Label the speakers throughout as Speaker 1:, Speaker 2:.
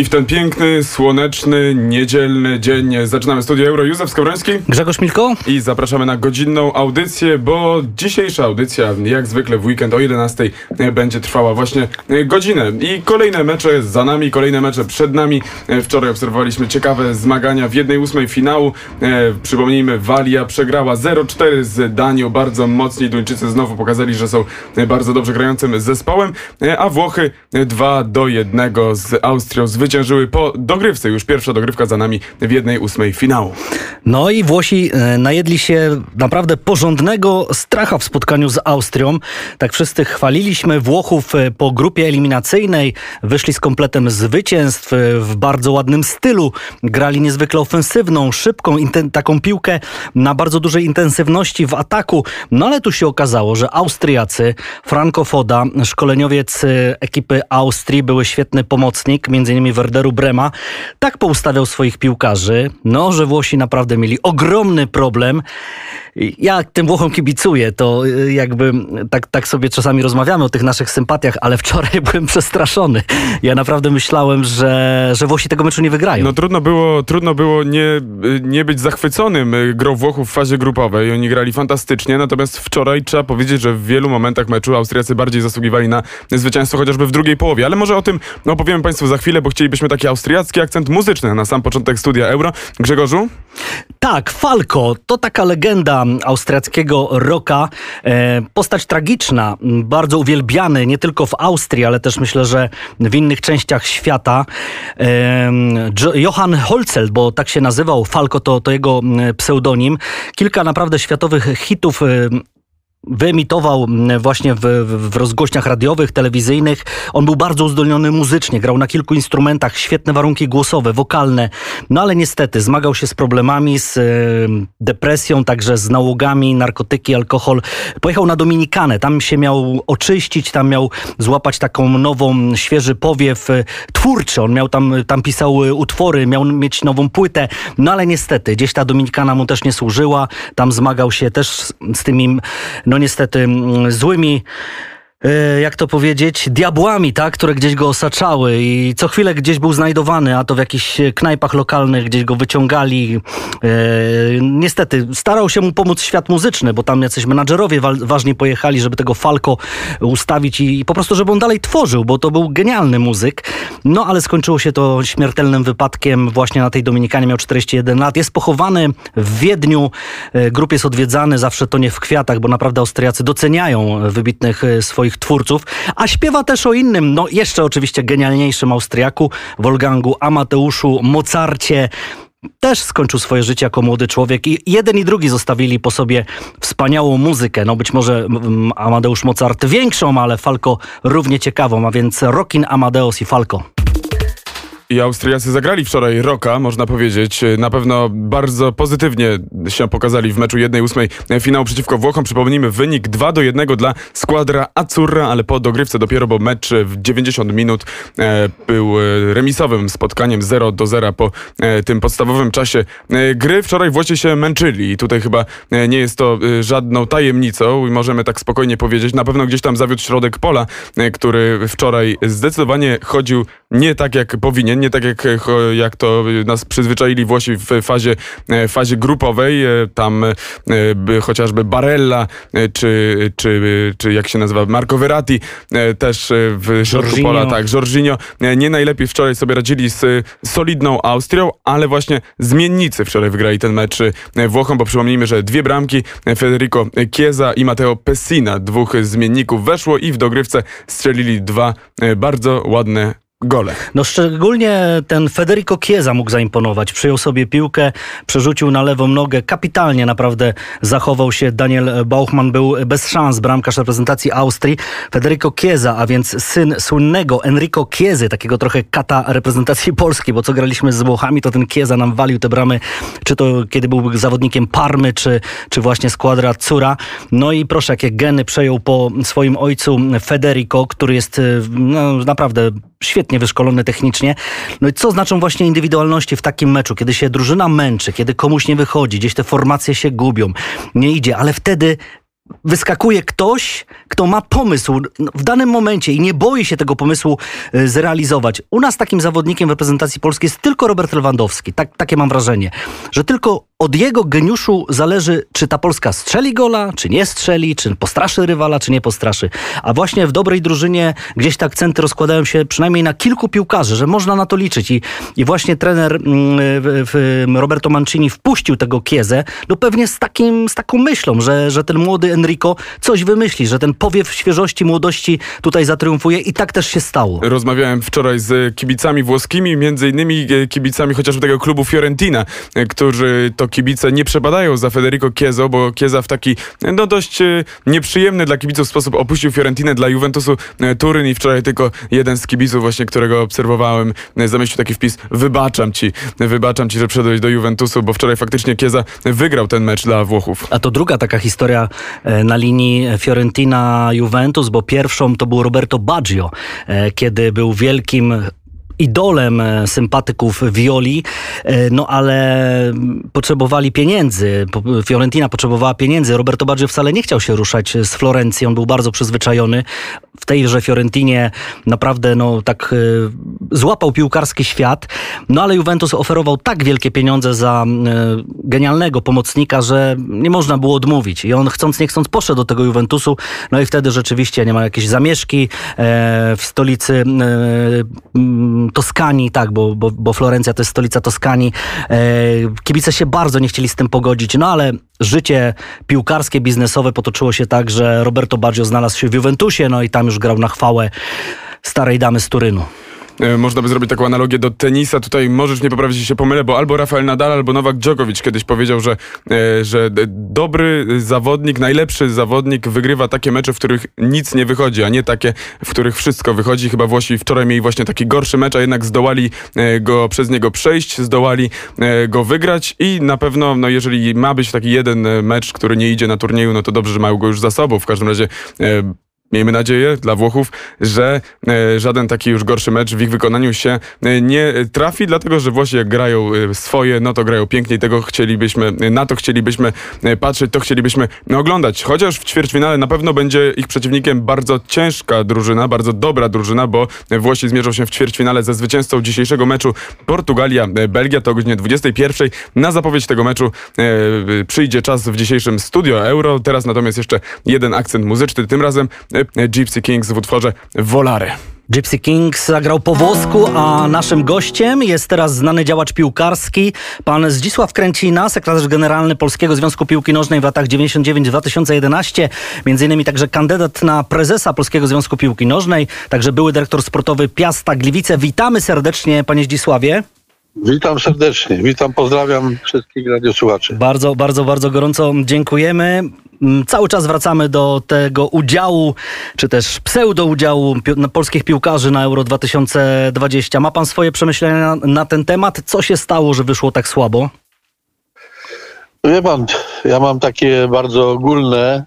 Speaker 1: I w ten piękny, słoneczny, niedzielny dzień zaczynamy Studio Euro. Józef Skowroński
Speaker 2: Grzegorz Milko?
Speaker 1: i zapraszamy na godzinną audycję, bo dzisiejsza audycja, jak zwykle w weekend o 11 będzie trwała właśnie godzinę. I kolejne mecze za nami, kolejne mecze przed nami. Wczoraj obserwowaliśmy ciekawe zmagania w 1-8 finału. E, Przypomnijmy, Walia przegrała 0-4 z Danią. Bardzo mocni Duńczycy znowu pokazali, że są bardzo dobrze grającym zespołem, E, a Włochy 2-1 z Austrią zwyciężyły po dogrywce. Już pierwsza dogrywka za nami w 1-8 finału.
Speaker 2: No i Włosi e, najedli się naprawdę porządnego stracha w spotkaniu z Austrią. Tak wszyscy chwaliliśmy Włochów e, po grupie eliminacyjnej. Wyszli z kompletem zwycięstw e, w bardzo ładnym stylu. Grali niezwykle ofensywną, szybką, taką piłkę na bardzo dużej intensywności w ataku. No ale tu się okazało, że Austriacy, Franco Foda, szkoleniowiec ekipy Austrii, były świetny pomocnik, między innymi Werderu Brema, tak poustawiał swoich piłkarzy, no, że Włosi naprawdę mieli ogromny problem. Ja tym Włochom kibicuję, to y, jakby tak, tak sobie czasami rozmawiamy o tych naszych sympatiach, ale wczoraj byłem przestraszony. Ja naprawdę myślałem, że, że Włosi tego meczu nie wygrają.
Speaker 1: No trudno było, trudno było nie, nie być zachwyconym y, grą Włochów w fazie grupowej. Oni grali fantastycznie, natomiast wczoraj trzeba powiedzieć, że w wielu momentach meczu Austriacy bardziej zasługiwali na zwycięstwo, chociażby w drugiej połowie. Ale może o tym opowiemy Państwu za chwilę, bo chcielibyśmy taki austriacki akcent muzyczny na sam początek studia Euro. Grzegorzu?
Speaker 2: Tak, Falco to taka legenda austriackiego rocka. E, postać tragiczna, bardzo uwielbiany nie tylko w Austrii, ale też myślę, że w innych częściach świata. E, Jo- Johann Holzel, bo tak się nazywał, Falco to, to jego m, pseudonim. Kilka naprawdę światowych hitów. Wyemitował mm, właśnie w, w, rozgłośniach radiowych, telewizyjnych. On był bardzo uzdolniony muzycznie, grał na kilku instrumentach, świetne warunki głosowe, wokalne. No ale niestety zmagał się z problemami, z depresją, także z nałogami, narkotyki, alkohol. Pojechał na Dominikanę, tam się miał oczyścić, tam miał złapać taką nową, świeży powiew e, twórczy. On miał tam, tam pisał e, utwory, miał mieć nową płytę. No ale niestety, gdzieś ta Dominikana mu też nie służyła. Tam zmagał się też z, z tymi no niestety mm, złymi jak to powiedzieć, diabłami, tak, które gdzieś go osaczały i co chwilę gdzieś był znajdowany, a to w jakichś knajpach lokalnych gdzieś go wyciągali. E, niestety, starał się mu pomóc świat muzyczny, bo tam jacyś menadżerowie wa- ważni pojechali, żeby tego Falco ustawić i, po prostu, żeby on dalej tworzył, bo to był genialny muzyk. No, ale skończyło się to śmiertelnym wypadkiem właśnie na tej Dominikanie, miał 41 lat. Jest pochowany w Wiedniu, E, grób jest odwiedzany, zawsze to nie w kwiatach, bo naprawdę Austriacy doceniają wybitnych e, swoich twórców, a śpiewa też o innym, no jeszcze oczywiście genialniejszym Austriaku, Wolfgangu Amateuszu Mozarcie. Też skończył swoje życie jako młody człowiek i jeden i drugi zostawili po sobie wspaniałą muzykę. No być może mm, Amadeusz Mozart większą, ale Falco równie ciekawą, a więc Rockin Amadeus i Falco.
Speaker 1: I Austriacy zagrali wczoraj roka, można powiedzieć. Na pewno bardzo pozytywnie się pokazali w meczu 1-8 finału przeciwko Włochom. Przypomnijmy wynik 2 do 1 dla składra Azzurra, ale po dogrywce dopiero, bo mecz w 90 minut e, był e, remisowym spotkaniem 0 do 0 po e, tym podstawowym czasie gry. Wczoraj Włosi się męczyli i tutaj chyba nie jest to żadną tajemnicą i możemy tak spokojnie powiedzieć. Na pewno gdzieś tam zawiódł środek pola, który wczoraj zdecydowanie chodził nie tak jak powinien, nie tak jak, cho- jak to nas przyzwyczaili Włosi w fazie, e, fazie grupowej. E, Tam e, by chociażby Barella, e, czy, czy, czy jak się nazywa, Marco Verratti e, też e, w środku pola, tak, Jorginho. E, Nie najlepiej wczoraj sobie radzili z e, solidną Austrią, ale właśnie zmiennicy wczoraj wygrali ten mecz e, Włochom, bo przypomnijmy, że dwie bramki e, Federico Chiesa i Matteo Pessina, dwóch zmienników weszło i w dogrywce strzelili dwa e, bardzo ładne gole.
Speaker 2: No szczególnie ten Federico Chiesa mógł zaimponować. Przyjął sobie piłkę, przerzucił na lewą nogę. Kapitalnie naprawdę zachował się. Daniel Bauchman był bez szans, bramkarz reprezentacji Austrii. Federico Chiesa, a więc syn słynnego Enrico Chiesy, takiego trochę kata reprezentacji Polski, bo co graliśmy z Włochami, to ten Chiesa nam walił te bramy, czy to kiedy był zawodnikiem Parmy, czy, czy właśnie składra Cura. No i proszę, jakie geny przejął po swoim ojcu Federico, który jest y, no, naprawdę świetnie wyszkolony technicznie. No i co znaczą właśnie indywidualności w takim meczu, kiedy się drużyna męczy, kiedy komuś nie wychodzi, gdzieś te formacje się gubią, nie idzie, ale wtedy wyskakuje ktoś, kto ma pomysł w danym momencie i nie boi się tego pomysłu e, zrealizować. U nas takim zawodnikiem w reprezentacji polskiej jest tylko Robert Lewandowski. Tak, takie mam wrażenie, że tylko od jego geniuszu zależy, czy ta Polska strzeli gola, czy nie strzeli, czy postraszy rywala, czy nie postraszy. A właśnie w dobrej drużynie gdzieś te akcenty rozkładają się przynajmniej na kilku piłkarzy, że można na to liczyć. I, i właśnie trener mm, Roberto Mancini wpuścił tego Kiezę, no pewnie z, takim, z taką myślą, że, że ten młody Enrico coś wymyśli, że ten powiew świeżości, młodości tutaj zatriumfuje i tak też się stało.
Speaker 1: Rozmawiałem wczoraj z kibicami włoskimi, między innymi kibicami chociażby tego klubu Fiorentina, e, którzy to kibice nie przepadają za Federico Chiezo, bo Chiesa w taki no dość e, nieprzyjemny dla kibiców sposób opuścił Fiorentinę dla Juventusu Turyn i wczoraj tylko jeden z kibiców właśnie, którego obserwowałem, zamieścił taki wpis, wybaczam ci, wybaczam ci, że przyszedłeś do Juventusu, bo wczoraj faktycznie Chiesa wygrał ten mecz dla Włochów.
Speaker 2: A to druga taka historia na linii Fiorentina-Juventus, bo pierwszą to był Roberto Baggio, kiedy był wielkim idolem e, sympatyków Violi, e, no ale potrzebowali pieniędzy. Fiorentina potrzebowała pieniędzy. Roberto Baggio wcale nie chciał się ruszać z Florencji. On był bardzo przyzwyczajony. W tejże Fiorentinie naprawdę no tak e, złapał piłkarski świat. No ale Juventus oferował tak wielkie pieniądze za genialnego pomocnika, że nie można było odmówić. I on chcąc nie chcąc poszedł do tego Juventusu. No i wtedy rzeczywiście nie ma jakieś zamieszki w stolicy Toskanii, tak, bo, bo, bo Florencja to jest stolica Toskanii. E, kibice się bardzo nie chcieli z tym pogodzić, no ale życie piłkarskie, biznesowe potoczyło się tak, że Roberto Baggio znalazł się w Juventusie, no i tam już grał na chwałę starej damy z Turynu.
Speaker 1: E, można by zrobić taką analogię do tenisa. Tutaj możesz nie poprawić, jeśli się pomylę, bo albo Rafael Nadal, albo Nowak Djokovic kiedyś powiedział, że, e, że dobry zawodnik, najlepszy zawodnik wygrywa takie mecze, w których nic nie wychodzi, a nie takie, w których wszystko wychodzi. Chyba Włosi wczoraj mieli właśnie taki gorszy mecz, a jednak zdołali e, go przez niego przejść, zdołali go wygrać i na pewno, no jeżeli ma być taki jeden mecz, który nie idzie na turnieju, no to dobrze, że mają go już za sobą. W każdym razie miejmy nadzieję, dla Włochów, że e, żaden taki już gorszy mecz w ich wykonaniu się e, nie trafi, dlatego że Włosi jak grają e, swoje, no to grają pięknie tego chcielibyśmy, na to chcielibyśmy patrzeć, to chcielibyśmy oglądać. Chociaż w ćwierćfinale na pewno będzie ich przeciwnikiem bardzo ciężka drużyna, bardzo dobra drużyna, bo Włosi zmierzą się w ćwierćfinale ze zwycięzcą dzisiejszego meczu Portugalia-Belgia, to o godzinie 21. Na zapowiedź tego meczu przyjdzie czas w dzisiejszym Studio Euro. Teraz natomiast jeszcze jeden akcent muzyczny, tym razem Gypsy Kings w utworze Volare.
Speaker 2: Gypsy Kings zagrał po włosku, a naszym gościem jest teraz znany działacz piłkarski, pan Zdzisław Kręcina, sekretarz generalny Polskiego Związku Piłki Nożnej w latach 99-2011, między innymi także kandydat na prezesa Polskiego Związku Piłki Nożnej, także były dyrektor sportowy Piasta Gliwice. Witamy serdecznie, panie Zdzisławie.
Speaker 3: Witam serdecznie, witam, pozdrawiam wszystkich radiosłuchaczy.
Speaker 2: Bardzo, bardzo, bardzo gorąco dziękujemy. Mm, cały czas wracamy do tego udziału, czy też pseudo-udziału pi polskich piłkarzy na Euro 2020. Ma pan swoje przemyślenia na, ten temat? Co się stało, że wyszło tak słabo?
Speaker 3: Wie pan, ja mam takie bardzo ogólne,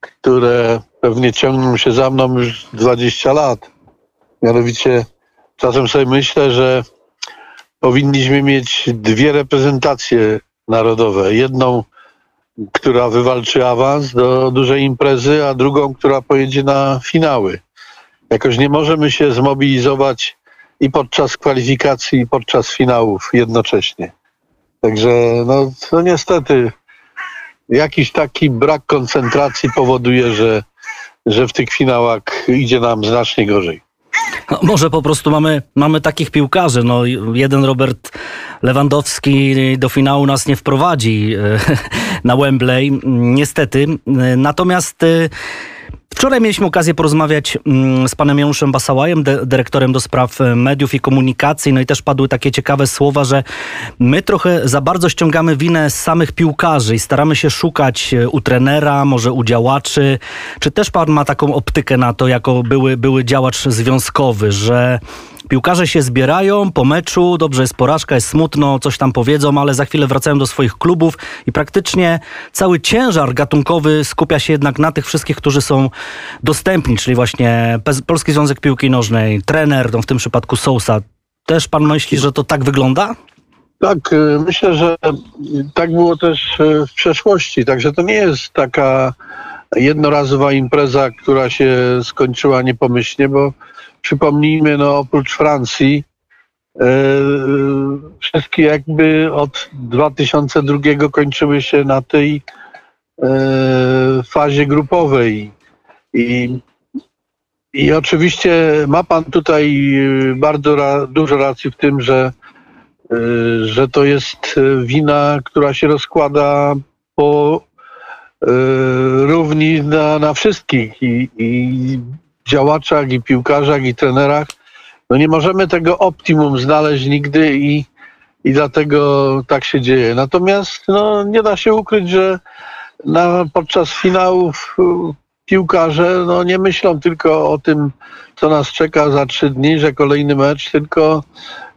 Speaker 3: które pewnie ciągną się za mną już 20 lat. Mianowicie czasem sobie myślę, że powinniśmy mieć dwie reprezentacje narodowe. Jedną, która wywalczy awans do dużej imprezy, a drugą, która pojedzie na finały. Jakoś nie możemy się zmobilizować i podczas kwalifikacji, i podczas finałów jednocześnie. Także no, no niestety jakiś taki brak koncentracji powoduje, że, że w tych finałach idzie nam znacznie gorzej.
Speaker 2: No, może po prostu mamy, mamy takich piłkarzy. No, jeden Robert Lewandowski do finału nas nie wprowadzi e, na Wembley, niestety. Natomiast e, Wczoraj mieliśmy okazję porozmawiać mm, z panem Januszem Basałajem, dyrektorem do spraw e, mediów i komunikacji. No i też padły takie ciekawe słowa, że my trochę za bardzo ściągamy winę z samych piłkarzy i staramy się szukać e, u trenera, może u działaczy. Czy też pan ma taką optykę na to, jako były, były działacz związkowy, że Piłkarze się zbierają po meczu, dobrze jest porażka, jest smutno, coś tam powiedzą, ale za chwilę wracają do swoich klubów i praktycznie cały ciężar gatunkowy skupia się jednak na tych wszystkich, którzy są dostępni, czyli właśnie Polski Związek Piłki Nożnej, trener, no w tym przypadku Sousa. Też pan myśli, że to tak wygląda?
Speaker 3: Tak, y, myślę, że tak było też y, w przeszłości. Także to nie jest taka jednorazowa impreza, która się skończyła niepomyślnie, bo przypomnijmy, no oprócz Francji, y, wszystkie jakby od 2002 kończyły się na tej fazie grupowej. I, i oczywiście ma pan tutaj bardzo ra, dużo racji w tym, że Y, że to jest wina, która się rozkłada po równi na, na wszystkich i, i działaczach, i piłkarzach, i trenerach. No nie możemy tego optimum znaleźć nigdy i, i dlatego tak się dzieje. Natomiast no, nie da się ukryć, że na, podczas finałów piłkarze no, nie myślą tylko o tym, co nas czeka za trzy dni, że kolejny mecz, tylko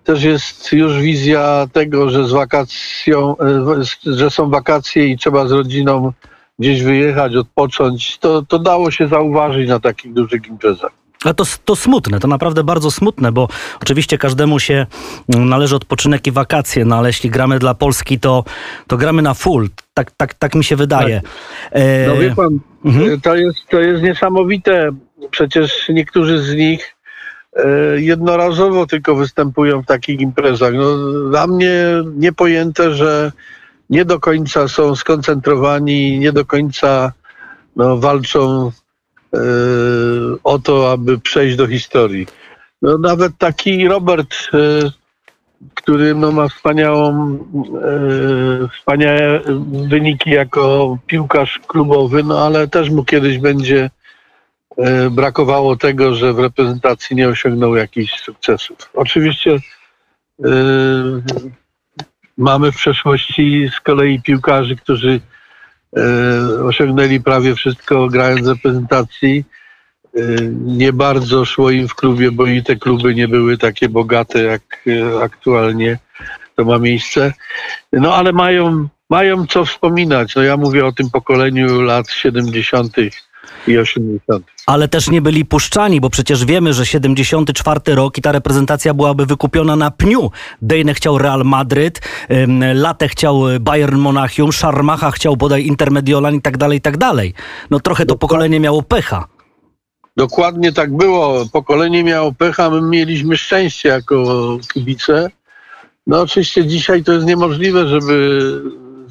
Speaker 3: też jest już wizja tego, że z wakacją, e, że są wakacje i trzeba z rodziną gdzieś wyjechać, odpocząć. To, to dało się zauważyć na takich dużych imprezach.
Speaker 2: Ale to, to smutne, to naprawdę bardzo smutne, bo oczywiście każdemu się mm, należy odpoczynek i wakacje, no ale jeśli gramy dla Polski, to, to gramy na full. Tak, tak, tak mi się wydaje. Tak.
Speaker 3: E... No wie pan, mhm. to, jest, to jest niesamowite. Przecież niektórzy z nich E, jednorazowo tylko występują w takich imprezach. No, dla mnie niepojęte, że nie do końca są skoncentrowani, nie do końca no, walczą e, o to, aby przejść do historii. No, nawet taki Robert, e, który no, ma wspaniałą, e, wspaniałe wyniki jako piłkarz klubowy, no ale też mu kiedyś będzie brakowało tego, że w reprezentacji nie osiągnął jakichś sukcesów. Oczywiście mamy w przeszłości z kolei piłkarzy, którzy yy, osiągnęli prawie wszystko grając w reprezentacji. Yy, nie bardzo szło im w klubie, bo i te kluby nie były takie bogate, jak aktualnie to ma miejsce. No ale mają, mają co wspominać. No ja mówię o tym pokoleniu lat 70 i 80.
Speaker 2: Ale też nie byli puszczani, bo przecież wiemy, że 74 rok i ta reprezentacja byłaby wykupiona na pniu. Dejne chciał Real Madryt, Late chciał Bayern Monachium, Szarmacha chciał bodaj Intermediolan i tak dalej, i tak dalej. No trochę to pokolenie miało pecha.
Speaker 3: Dokładnie tak było. Pokolenie miało pecha, my mieliśmy szczęście jako kibice. No oczywiście dzisiaj to jest niemożliwe, żeby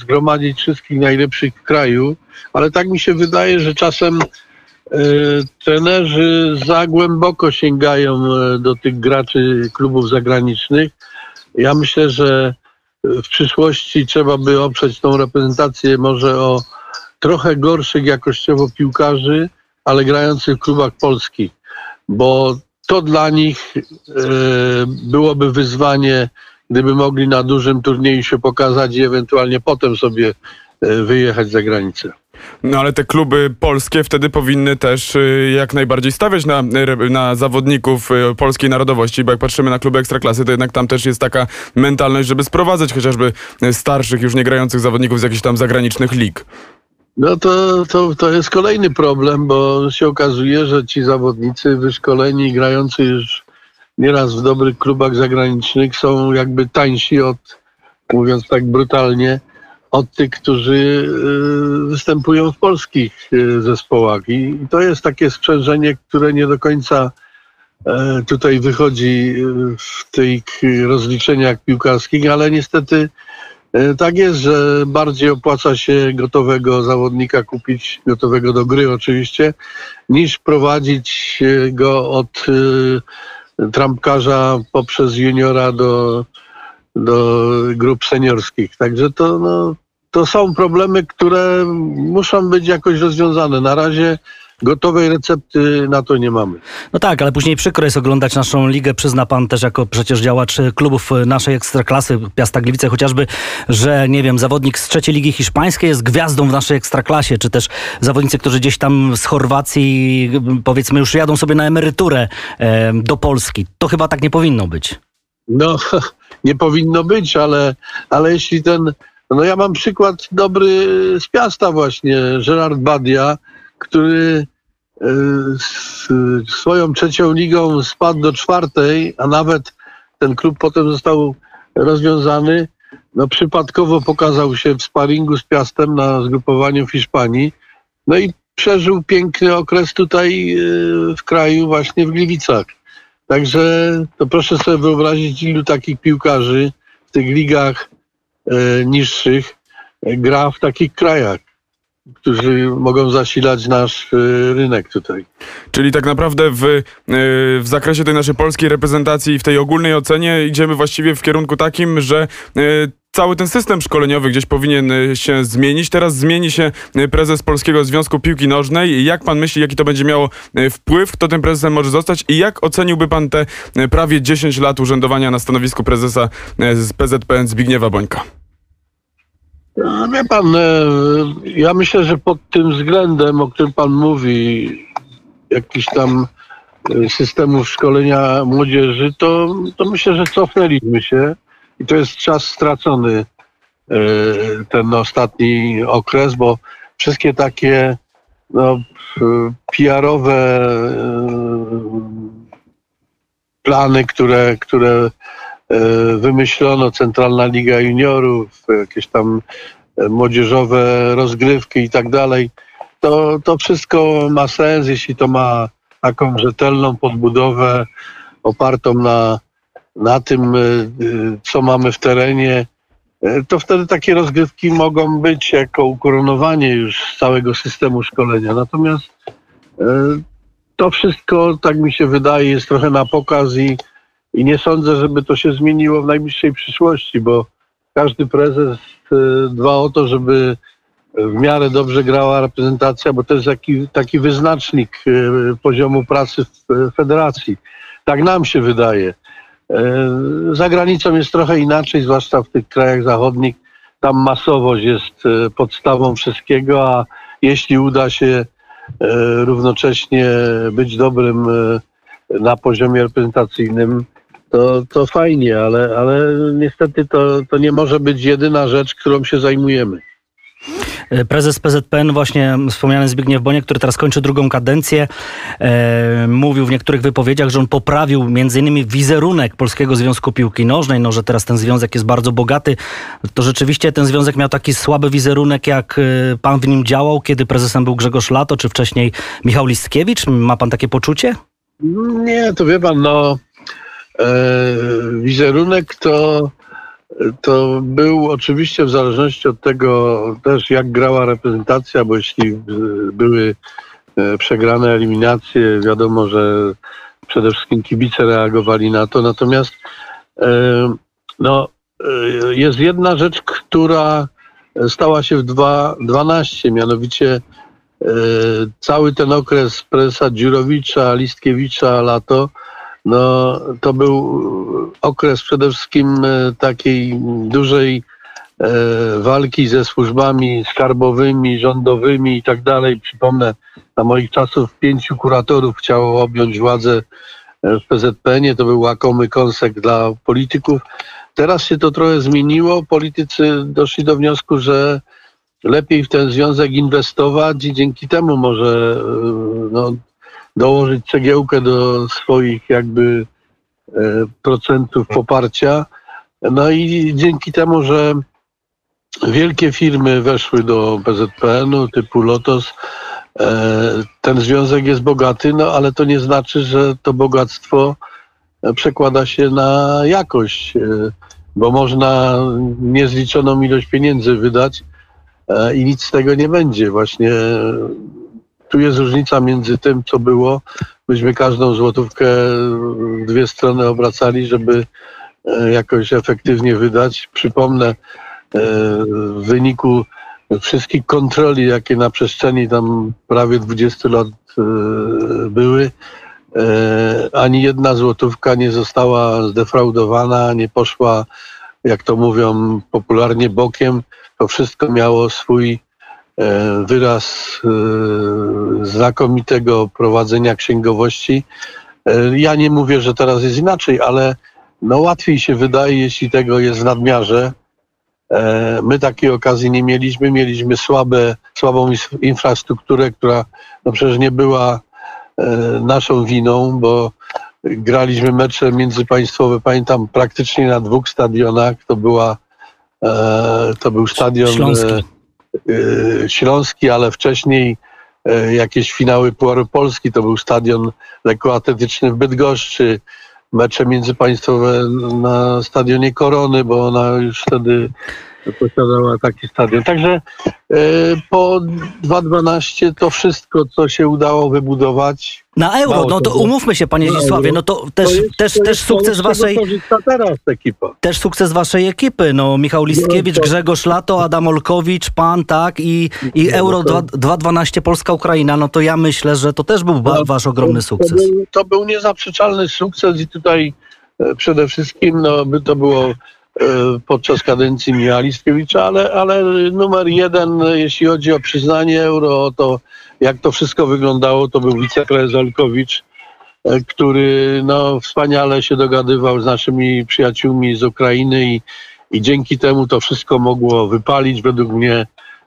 Speaker 3: zgromadzić wszystkich najlepszych w kraju, ale tak mi się wydaje, że czasem e, trenerzy za głęboko sięgają e, do tych graczy klubów zagranicznych. Ja myślę, że w przyszłości trzeba by oprzeć tą reprezentację może o trochę gorszych jakościowo piłkarzy, ale grających w klubach polskich, bo to dla nich e, byłoby wyzwanie gdyby mogli na dużym turnieju się pokazać i ewentualnie potem sobie e, wyjechać za granicę.
Speaker 1: No ale te kluby polskie wtedy powinny też e, jak najbardziej stawiać na, na zawodników e, polskiej narodowości, bo jak patrzymy na kluby ekstraklasy, to jednak tam też jest taka mentalność, żeby sprowadzać chociażby starszych, już nie grających zawodników z jakichś tam zagranicznych lig.
Speaker 3: No to, to, to jest kolejny problem, bo się okazuje, że ci zawodnicy wyszkoleni, grający już nieraz w dobrych klubach zagranicznych są jakby tańsi od, mówiąc tak brutalnie, od tych, którzy y, występują w polskich y, zespołach. I to jest takie sprzężenie, które nie do końca e, tutaj wychodzi y, w tych rozliczeniach piłkarskich, ale niestety e, tak jest, że bardziej opłaca się gotowego zawodnika kupić, gotowego do gry oczywiście, niż prowadzić go od trampkarza poprzez juniora do, do grup seniorskich. Także to, no, to są problemy, które muszą być jakoś rozwiązane. Na razie gotowej recepty na to nie mamy.
Speaker 2: No tak, ale później przykro jest oglądać naszą ligę. Przyzna pan też jako przecież działacz klubów naszej ekstraklasy, Piasta Gliwice chociażby, że nie wiem, zawodnik z trzeciej ligi hiszpańskiej jest gwiazdą w naszej ekstraklasie, czy też zawodnicy, którzy gdzieś tam z Chorwacji powiedzmy już jadą sobie na emeryturę e, do Polski. To chyba tak nie powinno być.
Speaker 3: No, nie powinno być, ale, ale jeśli ten no ja mam przykład dobry z Piasta właśnie, Gerard Badia, który swoją trzecią ligą spadł do czwartej, a nawet ten klub potem został rozwiązany, no przypadkowo pokazał się w sparingu z Piastem na zgrupowaniu w Hiszpanii. No i przeżył piękny okres tutaj y, w kraju, właśnie w Gliwicach. Także to proszę sobie wyobrazić, ilu takich piłkarzy w tych ligach y, niższych y, gra w takich krajach, którzy mogą zasilać nasz y, rynek tutaj.
Speaker 1: Czyli tak naprawdę w, y, w zakresie tej naszej polskiej reprezentacji, w tej ogólnej ocenie idziemy właściwie w kierunku takim, że y, cały ten system szkoleniowy gdzieś powinien się zmienić. Teraz zmieni się prezes Polskiego Związku Piłki Nożnej. Jak pan myśli, jaki to będzie miało wpływ? Kto tym prezesem może zostać? I jak oceniłby pan te prawie 10 lat urzędowania na stanowisku prezesa z PZPN Zbigniewa Bońka?
Speaker 3: No, wie pan, e, ja myślę, że pod tym względem, o którym pan mówi, jakiś tam e, systemów szkolenia młodzieży, to, to myślę, że cofnęliśmy się i to jest czas stracony e, ten ostatni okres, bo wszystkie takie no, PR-owe plany, które, które wymyślono Centralna Liga Juniorów, jakieś tam e, młodzieżowe rozgrywki i tak dalej. To, to wszystko ma sens, jeśli to ma taką rzetelną podbudowę opartą na, na tym, e, co mamy w terenie, to wtedy takie rozgrywki mogą być jako ukoronowanie już całego systemu szkolenia. Natomiast to wszystko, tak mi się wydaje, jest trochę na pokaz i i nie sądzę, żeby to się zmieniło w najbliższej przyszłości, bo każdy prezes y, dba o to, żeby w miarę dobrze grała reprezentacja, bo to jest taki, taki wyznacznik y, poziomu pracy w federacji. Tak nam się wydaje. Y, za granicą jest trochę inaczej, zwłaszcza w tych krajach zachodnich. Tam masowość jest podstawą wszystkiego, a jeśli uda się równocześnie być dobrym na poziomie reprezentacyjnym, to, to fajnie, ale, ale niestety to, to nie może być jedyna rzecz, którą się zajmujemy.
Speaker 2: Prezes PZPN, właśnie wspomniany Zbigniew Bonie, który teraz kończy drugą kadencję, e, mówił w niektórych wypowiedziach, że on poprawił innymi wizerunek Polskiego Związku Piłki Nożnej, no że teraz ten związek jest bardzo bogaty. To rzeczywiście ten związek miał taki słaby wizerunek, jak e, pan w nim działał, kiedy prezesem był Grzegorz Lato, czy wcześniej Michał Listkiewicz? Ma pan takie poczucie?
Speaker 3: Nie, to wie pan, no E, wizerunek to, to był oczywiście w zależności od tego też jak grała reprezentacja, bo jeśli były e, przegrane eliminacje, wiadomo, że przede wszystkim kibice reagowali na to. Natomiast e, no, jest jedna rzecz, która stała się w 2012, mianowicie cały ten okres prezesa Dziurowicza, Listkiewicza, lato, no to był okres przede wszystkim e, takiej dużej e, walki ze służbami skarbowymi, rządowymi i tak dalej. Przypomnę, na moich czasów pięciu kuratorów chciało objąć władzę e, w PZPN-ie. To był łakomy kąsek dla polityków. Teraz się to trochę zmieniło. Politycy doszli do wniosku, że lepiej w ten związek inwestować i dzięki temu może no, dołożyć cegiełkę do swoich jakby e, procentów poparcia. No i dzięki temu, że wielkie firmy weszły do PZPN-u typu Lotos, e, ten związek jest bogaty, no ale to nie znaczy, że to bogactwo przekłada się na jakość, e, bo można niezliczoną ilość pieniędzy wydać i nic z tego nie będzie. Właśnie tu jest różnica między tym, co było. Myśmy każdą złotówkę w dwie strony obracali, żeby e, jakoś efektywnie wydać. Przypomnę, e, w wyniku wszystkich kontroli, jakie na przestrzeni tam prawie 20 lat e, były, ani jedna złotówka nie została zdefraudowana, nie poszła, jak to mówią popularnie, bokiem. To wszystko miało swój wyraz e, znakomitego prowadzenia księgowości. E, ja nie mówię, że teraz jest inaczej, ale no łatwiej się wydaje, jeśli tego jest w nadmiarze. My takiej okazji nie mieliśmy. Mieliśmy słabe, słabą infrastrukturę, która no przecież nie była naszą winą, bo graliśmy mecze międzypaństwowe, pamiętam, praktycznie na dwóch stadionach. To była E, to był stadion
Speaker 2: Śląski.
Speaker 3: E, Śląski, ale wcześniej e, jakieś finały Puaru Polski, to był stadion lekkoatletyczny w Bydgoszczy, mecze międzypaństwowe na stadionie Korony, bo ona już wtedy posiadała taki stadion. Także e, po 2.12 to wszystko, co się udało wybudować.
Speaker 2: Na euro, no to umówmy się, panie Zdzisławie, no to
Speaker 3: to
Speaker 2: też,
Speaker 3: jest-
Speaker 2: też,
Speaker 3: to
Speaker 2: też
Speaker 3: to,
Speaker 2: sukces waszej...
Speaker 3: teraz ekipa.
Speaker 2: Też sukces waszej ekipy. No, Michał Listkiewicz,
Speaker 3: to-
Speaker 2: Grzegorz Lato, Adam Olkowicz, pan, tak, i, i
Speaker 3: No,
Speaker 2: Euro
Speaker 3: to-
Speaker 2: 2 2.12 Polska-Ukraina. No to ja myślę, że to też był
Speaker 3: No,
Speaker 2: wasz ogromny
Speaker 3: To
Speaker 2: sukces.
Speaker 3: był, to był niezaprzeczalny sukces i tutaj e, przede wszystkim no, by to było podczas kadencji Michała Listkiewicza, ale, ale numer jeden, e, jeśli chodzi o przyznanie euro, o to jak to wszystko wyglądało, to był wiceprezes Olkowicz, e, który no, wspaniale się dogadywał z naszymi przyjaciółmi z Ukrainy i, i dzięki temu to wszystko mogło wypalić. Według mnie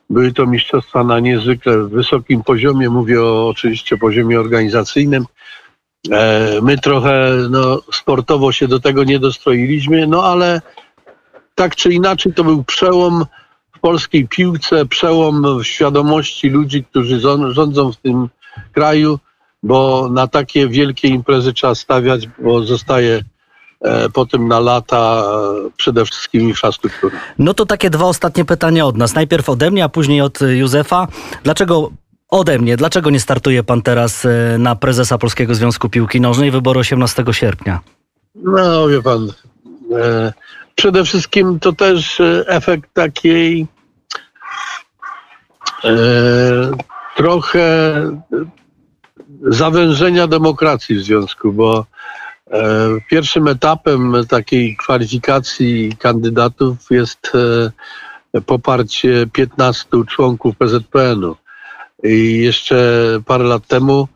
Speaker 3: były to mistrzostwa na niezwykle wysokim poziomie, mówię o oczywiście poziomie organizacyjnym. E, My trochę no, sportowo się do tego nie dostroiliśmy, no ale tak czy inaczej to był przełom w polskiej piłce, przełom w świadomości ludzi, którzy rządzą w tym kraju, bo na takie wielkie imprezy trzeba stawiać, bo zostaje e, potem na lata e, przede wszystkim infrastruktura.
Speaker 2: No to takie dwa ostatnie pytania od nas. Najpierw ode mnie, a później od y, Józefa. Dlaczego ode mnie, dlaczego nie startuje pan teraz na prezesa Polskiego Związku Piłki Nożnej wyboru 18 sierpnia?
Speaker 3: No, wie pan, e, przede wszystkim to też e, efekt takiej e, trochę zawężenia demokracji w związku, bo e, pierwszym etapem takiej kwalifikacji kandydatów jest e, poparcie 15 członków PZPN-u. I jeszcze parę lat temu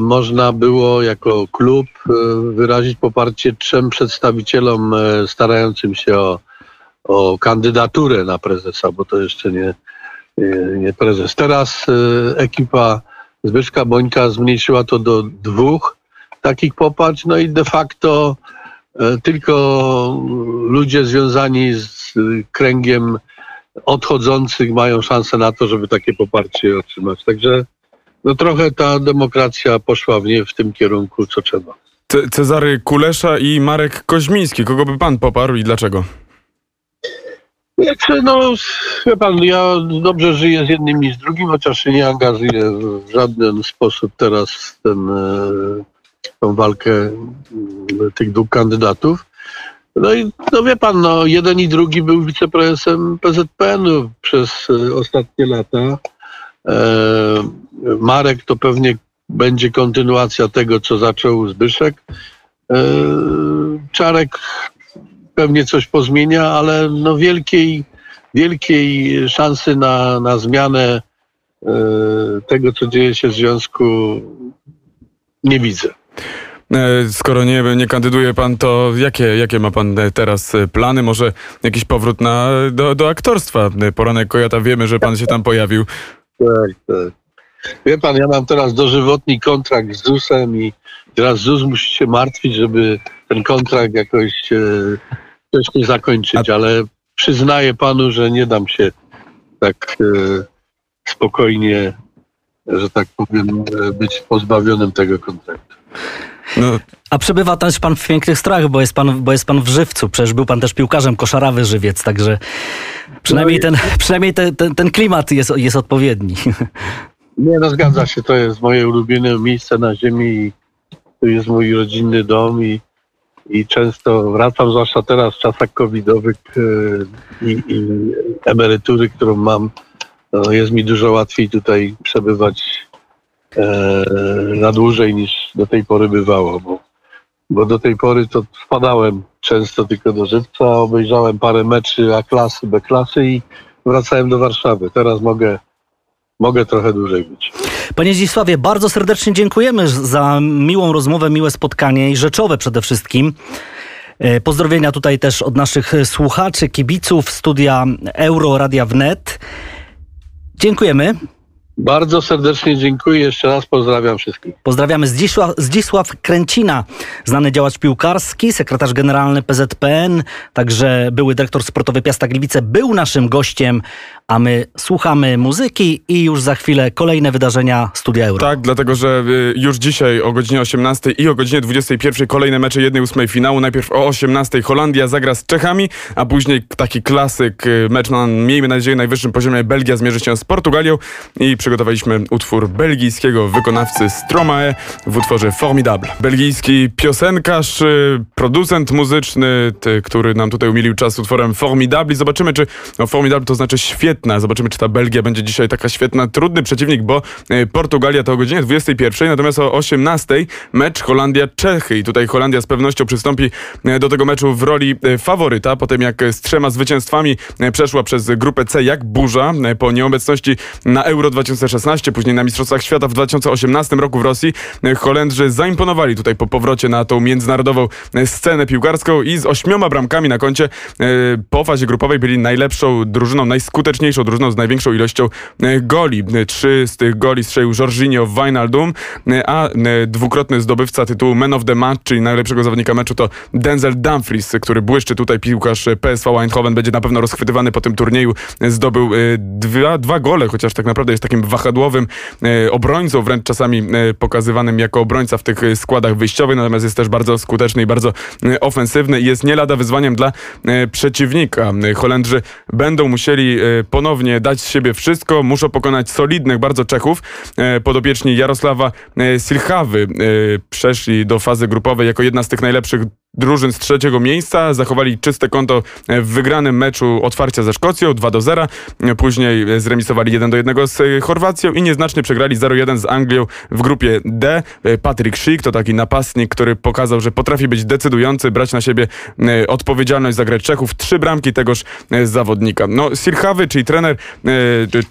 Speaker 3: można było jako klub e, wyrazić poparcie trzem przedstawicielom e, starającym się o, o kandydaturę na prezesa, bo to jeszcze nie, nie, prezes. Teraz e, ekipa Zbyszka Bońka zmniejszyła to do dwóch takich poparć, no i de facto e, tylko ludzie związani z e, kręgiem odchodzących mają szansę na to, żeby takie poparcie otrzymać. Także no trochę ta demokracja poszła w nie w tym kierunku, co trzeba.
Speaker 1: Ce- Cezary Kulesza i Marek Koźmiński. Kogo by pan poparł i dlaczego?
Speaker 3: Znaczy, no, wie pan, ja dobrze żyję z jednym i z drugim, chociaż się nie angażuję w żaden sposób teraz w ten, e, tą walkę m, tych dwóch kandydatów. No i no wie pan, no, jeden i drugi był wiceprezesem PZPN-u przez e, ostatnie lata. Marek to pewnie będzie kontynuacja tego, co zaczął Zbyszek. E, Czarek pewnie coś pozmienia, ale no wielkiej, wielkiej szansy na, na zmianę e, tego, co dzieje się w związku, nie widzę.
Speaker 1: E, Skoro nie, nie kandyduje pan, to jakie, jakie ma pan teraz plany? Może jakiś powrót na, do, do aktorstwa? Poranek Kojata, wiemy, że pan się tam pojawił.
Speaker 3: Tak, tak. Wie pan, ja mam teraz dożywotni kontrakt z ZUS-em i teraz ZUS musi się martwić, żeby ten kontrakt jakoś e, wcześniej zakończyć, ale przyznaję panu, że nie dam się tak e, spokojnie, że tak powiem, e, być pozbawionym tego kontraktu.
Speaker 1: No,
Speaker 2: A przebywa też pan w pięknych strojach, bo jest pan, bo jest pan w żywcu. Przecież był pan też piłkarzem koszarawy żywiec, także przynajmniej
Speaker 3: No
Speaker 2: ten, przynajmniej ten, ten, ten klimat jest, jest odpowiedni.
Speaker 3: Nie, no zgadza się, to jest moje ulubione miejsce na ziemi i to jest mój rodzinny dom i, i często wracam, zwłaszcza teraz w czasach covidowych e, i, i emerytury, którą mam, no jest mi dużo łatwiej tutaj przebywać e, na dłużej niż do tej pory bywało, bo, bo do tej pory to wpadałem często tylko do Żywca, obejrzałem parę meczy A klasy, B klasy i wracałem do Warszawy. Teraz mogę mogę trochę dłużej być.
Speaker 2: Panie Zdzisławie, bardzo serdecznie dziękujemy za miłą rozmowę, miłe spotkanie i rzeczowe przede wszystkim. E, Pozdrowienia tutaj też od naszych słuchaczy, kibiców studia Euro Radia Wnet. Dziękujemy.
Speaker 3: Bardzo serdecznie dziękuję. Jeszcze raz pozdrawiam wszystkich.
Speaker 2: Pozdrawiamy Zdzisław, Zdzisław Kręcina, znany działacz piłkarski, sekretarz generalny PZPN, także były dyrektor sportowy Piasta Gliwice, był naszym gościem, a my słuchamy muzyki i już za chwilę kolejne wydarzenia Studia Euro.
Speaker 1: Tak, dlatego że y, już dzisiaj o godzinie 18 i o godzinie 21 kolejne mecze 1-8 finału. Najpierw o 18 Holandia zagra z Czechami, a później taki klasyk, y, mecz na, miejmy nadzieję, najwyższym poziomie. Belgia zmierzy się z Portugalią i przygotowaliśmy utwór belgijskiego wykonawcy Stromae w utworze Formidable. Belgijski piosenkarz, y, producent muzyczny, ty, który nam tutaj umilił czas utworem Formidable zobaczymy, czy no, Formidable to znaczy świetna. Zobaczymy, czy ta Belgia będzie dzisiaj taka świetna. Trudny przeciwnik, bo y, Portugalia to o godzinie 21, natomiast o 18 mecz Holandia-Czechy i tutaj Holandia z pewnością przystąpi y, do tego meczu w roli y, faworyta, po tym jak z trzema zwycięstwami przeszła przez grupę C jak burza po nieobecności na Euro 2016, później na Mistrzostwach Świata w 2018 roku w Rosji. Holendrzy zaimponowali tutaj po powrocie na tą międzynarodową scenę piłkarską i z ośmioma bramkami na koncie po fazie grupowej byli najlepszą drużyną, najskuteczniejszą drużyną z największą ilością y, goli. Y, Trzy z tych goli strzelił Jorginho Wijnaldum, y, a dwukrotny zdobywca tytułu Man of the Match, czyli najlepszego zawodnika meczu to Denzel Dumfries, który błyszczy tutaj piłkarz PSV Eindhoven, będzie na pewno rozchwytywany po tym turnieju. Zdobył dwa, dwa gole, chociaż tak naprawdę jest takim wahadłowym obrońcą, wręcz czasami pokazywanym jako obrońca w tych składach wyjściowych, natomiast jest też bardzo skuteczny i bardzo ofensywny i jest nie lada wyzwaniem dla przeciwnika. Holendrzy będą musieli y, ponownie dać z siebie wszystko, muszą pokonać solidnych bardzo Czechów. Y, Podopieczni Jarosława y, Silchawy y, przeszli do fazy grupowej jako jedna z tych najlepszych drużyn z trzeciego miejsca. Zachowali czyste konto w wygranym meczu otwarcia ze Szkocją 2 do 0. Później zremisowali 1 do 1 z Chorwacją i nieznacznie przegrali 0-1 z Anglią w grupie D. Patrick Schick to taki napastnik, który pokazał, że potrafi być decydujący, brać na siebie e, odpowiedzialność za grę Czechów. Trzy bramki tegoż e, zawodnika. No, Sirchawy, czyli trener e,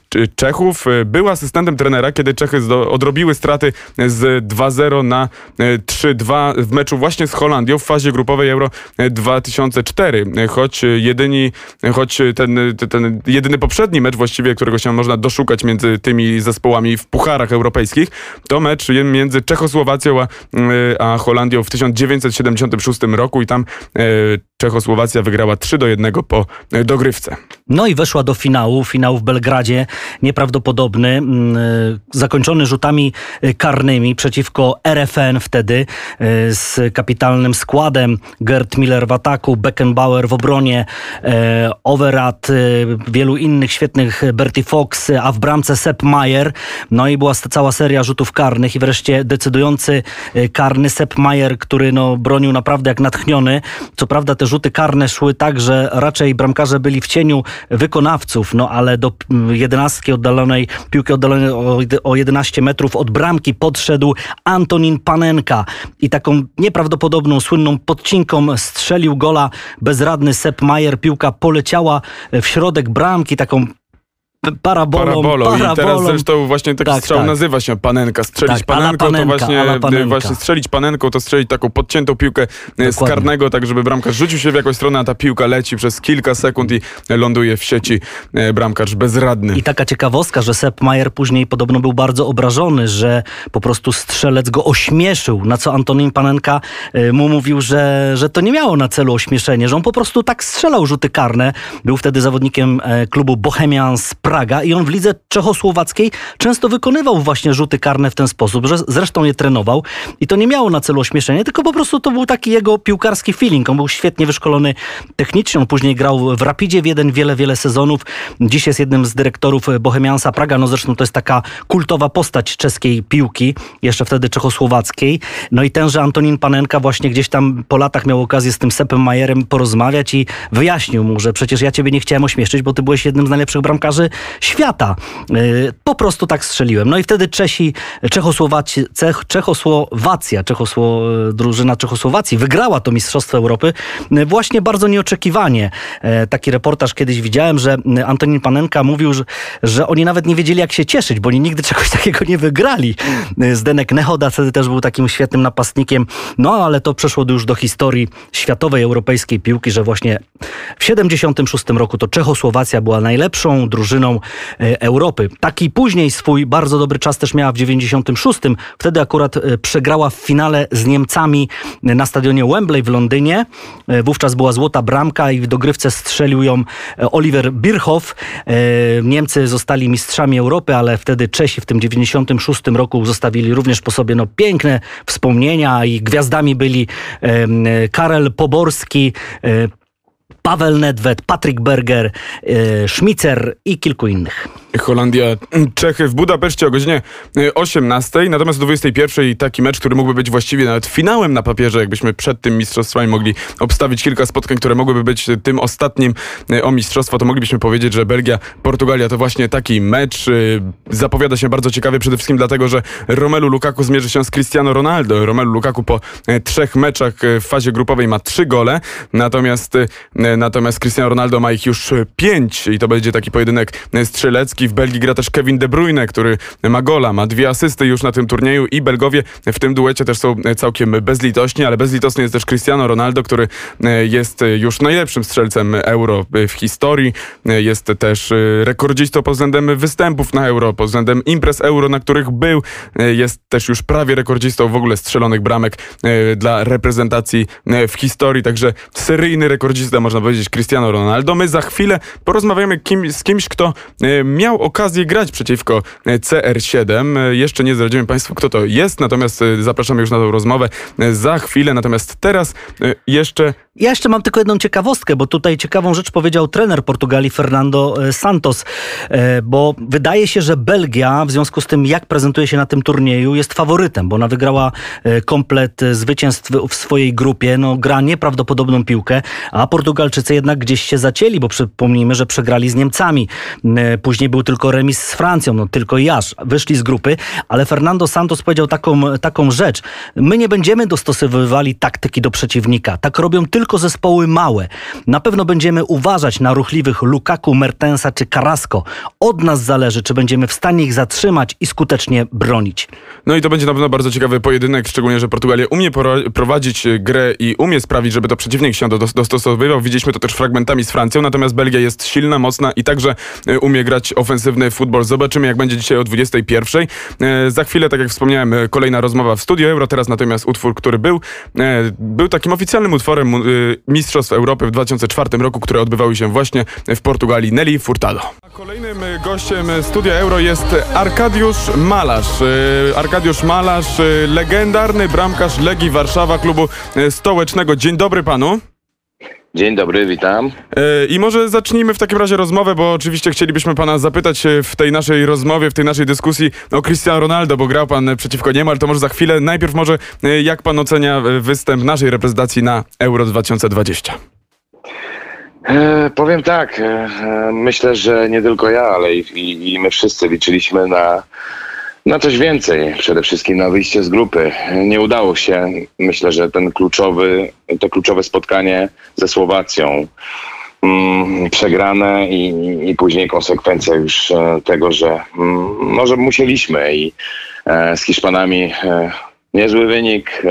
Speaker 1: Cze- Czechów, był asystentem trenera, kiedy Czechy odrobiły straty z 2-0 na e, 3-2 w meczu właśnie z Holandią w fazie grupowej Euro 2004. E, Choć jedyni, choć ten, ten jedyny poprzedni mecz właściwie, którego się można doszukać między tymi zespołami w pucharach europejskich, to mecz między Czechosłowacją a, e, a Holandią w 1976 roku i tam e, Czechosłowacja wygrała 3 do 1 po e, dogrywce.
Speaker 2: No i weszła do finału, finał w Belgradzie, nieprawdopodobny, mm, y, zakończony rzutami karnymi przeciwko RFN wtedy z kapitalnym składem Gerd Miller w ataku, Beckenbauer w obronie, e, Overat, y, wielu innych świetnych, Bertie Fox, a w bramce Sepp Mayer. No i była cała seria rzutów karnych i wreszcie decydujący y, karny Sepp Mayer, który no, bronił naprawdę jak natchniony. Co prawda te rzuty karne szły tak, że raczej bramkarze byli w cieniu wykonawców, no ale do jedenastki oddalonej, piłki oddalonej o 11 metrów od bramki podszedł Antonin Panenka i taką nieprawdopodobną, słynną podcinką strzelił gola bezradny Sepp Mayer. Piłka poleciała w środek bramki, taką p- parabolą.
Speaker 1: Parabolą. I teraz zresztą właśnie taki
Speaker 2: Tak,
Speaker 1: strzał
Speaker 2: tak.
Speaker 1: nazywa się panenka. Strzelić
Speaker 2: Tak,
Speaker 1: panenką to
Speaker 2: panenka,
Speaker 1: właśnie,
Speaker 2: ala
Speaker 1: y,
Speaker 2: panenka.
Speaker 1: właśnie strzelić panenką to strzelić taką podciętą piłkę z
Speaker 2: Dokładnie.
Speaker 1: karnego, tak żeby bramkarz rzucił się w jakąś stronę, a ta piłka leci przez kilka sekund i ląduje w sieci y, bramkarz bezradny.
Speaker 2: I taka ciekawostka, że Sepp Mayer później podobno był bardzo obrażony, że po prostu strzelec go ośmieszył, na co Antonin Panenka mu mówił, że, że to nie miało na celu ośmieszenie, że on po prostu tak strzelał rzuty karne. Był wtedy zawodnikiem e, klubu Bohemians Praga i on w lidze czechosłowackiej często wykonywał właśnie rzuty karne w ten sposób, że zresztą je trenował i to nie miało na celu ośmieszenie, tylko po prostu to był taki jego piłkarski feeling. On był świetnie wyszkolony technicznie, on później grał w Rapidzie w jeden wiele, wiele sezonów. Dziś jest jednym z dyrektorów Bohemiansa Praga, no zresztą to jest taka kultowa postać czeskiej piłki, jeszcze wtedy czechosłowackiej. No i tenże Antonin Panenka właśnie gdzieś tam po latach miał okazję z tym Sepem Majerem porozmawiać i wyjaśnił mu, że przecież ja ciebie nie chciałem ośmieszyć, bo ty byłeś jednym z najlepszych bramkarzy świata. Yy, Po prostu tak strzeliłem. No i wtedy Czesi, Czechosłowacy, Czech, Czechosłowacja, Czechosło, drużyna Czechosłowacji wygrała to Mistrzostwo Europy yy, właśnie bardzo nieoczekiwanie. Taki reportaż kiedyś widziałem, że Antonin Panenka mówił, że, że oni nawet nie wiedzieli jak się cieszyć, bo oni nigdy czegoś takiego nie wygrali. Zdenek Nehoda wtedy też był takim świetnym napastnikiem, no ale to przeszło już do historii światowej, europejskiej piłki, że właśnie W 76 roku to Czechosłowacja była najlepszą drużyną e, Europy. Taki później swój bardzo dobry czas też miała w 96. Wtedy akurat e, przegrała w finale z Niemcami na stadionie Wembley w Londynie. E, Wówczas była złota bramka i w dogrywce strzelił ją e, Oliver Birchow. E, Niemcy zostali mistrzami Europy, ale wtedy Czesi w tym 96 roku zostawili również po sobie no, piękne wspomnienia i gwiazdami byli Karel Poborski, e, Paweł Nedved, Patryk Berger, e, Schmitzer i kilku innych.
Speaker 1: Holandia, Czechy w Budapeszcie o godzinie y, 18, natomiast o 21 taki mecz, który mógłby być właściwie nawet finałem na papierze, jakbyśmy przed tym mistrzostwami mogli obstawić kilka spotkań, które mogłyby być tym ostatnim y, o mistrzostwo, to moglibyśmy powiedzieć, że Belgia, Portugalia to właśnie taki mecz. Zapowiada się bardzo ciekawie przede wszystkim dlatego, że Romelu Lukaku zmierzy się z Cristiano Ronaldo. Romelu Lukaku po trzech meczach w fazie grupowej ma trzy gole, natomiast, natomiast Cristiano Ronaldo ma ich już y, pięć i to będzie taki pojedynek y, strzelecki. W Belgii gra też Kevin De Bruyne, który ma gola, ma dwie asysty już na tym turnieju i Belgowie w tym duecie też są całkiem bezlitośni, ale bezlitosny jest też Cristiano Ronaldo, który e, jest już najlepszym strzelcem euro w historii. E, Jest też e, rekordzistą pod względem występów na euro, pod względem imprez euro, na których był. E, Jest też już prawie rekordzistą w ogóle strzelonych bramek e, dla reprezentacji e, w historii, także seryjny rekordzista, można powiedzieć, Cristiano Ronaldo. My za chwilę porozmawiamy kim, z kimś, kto e, miał okazję grać przeciwko e, CR7. E, Jeszcze nie zdradzimy Państwu, kto to jest, natomiast zapraszamy już na tą rozmowę za chwilę. Natomiast teraz jeszcze
Speaker 2: Ja jeszcze mam tylko jedną ciekawostkę, bo tutaj ciekawą rzecz powiedział trener Portugalii Fernando e, Santos, e, bo wydaje się, że Belgia w związku z tym, jak prezentuje się na tym turnieju, jest faworytem, bo ona wygrała e, komplet zwycięstw w swojej grupie, no gra nieprawdopodobną piłkę, a Portugalczycy jednak gdzieś się zacięli, bo przypomnijmy, że przegrali z Niemcami. Później był tylko remis z Francją, no tylko i aż. Wyszli z grupy, ale Fernando Santos powiedział taką, taką rzecz. My nie będziemy dostosowywali taktyki do przeciwnika. Tak robią tylko zespoły małe. Na pewno będziemy uważać na ruchliwych Lukaku, Mertensa czy Carrasco. Od nas zależy, czy będziemy w stanie ich zatrzymać i skutecznie bronić.
Speaker 1: No i to będzie na pewno bardzo ciekawy pojedynek, szczególnie, że Portugalia umie prowadzić e, grę i umie sprawić, żeby to przeciwnik się do- dostosowywał. Widzieliśmy to też fragmentami z Francją, natomiast Belgia jest silna, mocna i także e, umie grać ofensywny futbol. Zobaczymy, jak będzie dzisiaj o 21. E, Za chwilę, tak jak wspomniałem, kolejna rozmowa w Studio Euro. Teraz natomiast utwór, który był, był takim oficjalnym utworem Mistrzostw Europy w 2004 roku, które odbywały się właśnie w Portugalii. Nelly Furtado. Kolejnym gościem Studia Euro jest Arkadiusz Malarz. E, Arkadiusz Malarz, e, legendarny bramkarz Legii Warszawa, klubu stołecznego. Dzień dobry panu.
Speaker 4: Dzień dobry, witam.
Speaker 1: E, I może zacznijmy w takim razie rozmowę, bo oczywiście chcielibyśmy pana zapytać w tej naszej rozmowie, w tej naszej dyskusji o Cristiano Ronaldo, bo grał pan przeciwko niemu, ale to może za chwilę. Najpierw może e, jak pan ocenia e, występ naszej reprezentacji na Euro 2020?
Speaker 4: E, powiem tak, e, myślę, że nie tylko ja, ale i, i, i my wszyscy liczyliśmy na, na coś więcej. Przede wszystkim na wyjście z grupy. Nie udało się. Myślę, że ten kluczowy, to kluczowe spotkanie ze Słowacją mm, przegrane i, i później konsekwencja już e, tego, że mm, może musieliśmy i e, z Hiszpanami e, niezły wynik,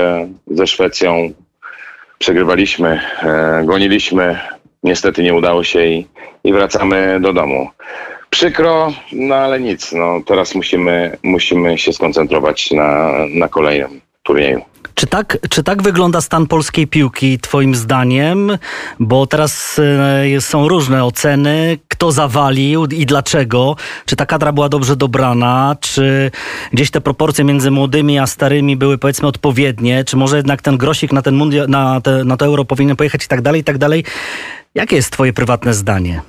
Speaker 4: ze Szwecją przegrywaliśmy, goniliśmy, niestety nie udało się i, i wracamy do domu. Przykro, no ale nic, no teraz musimy, musimy się skoncentrować na, na kolejnym turnieju.
Speaker 2: Czy tak, czy tak wygląda stan polskiej piłki, Twoim zdaniem? Bo teraz e, są różne oceny, kto zawalił i dlaczego. Czy ta kadra była dobrze dobrana? Czy gdzieś te proporcje między młodymi a starymi były powiedzmy odpowiednie? Czy może jednak ten grosik na ten mundial, na, te, na to euro powinien pojechać i tak dalej, i tak dalej? Jakie jest Twoje prywatne zdanie?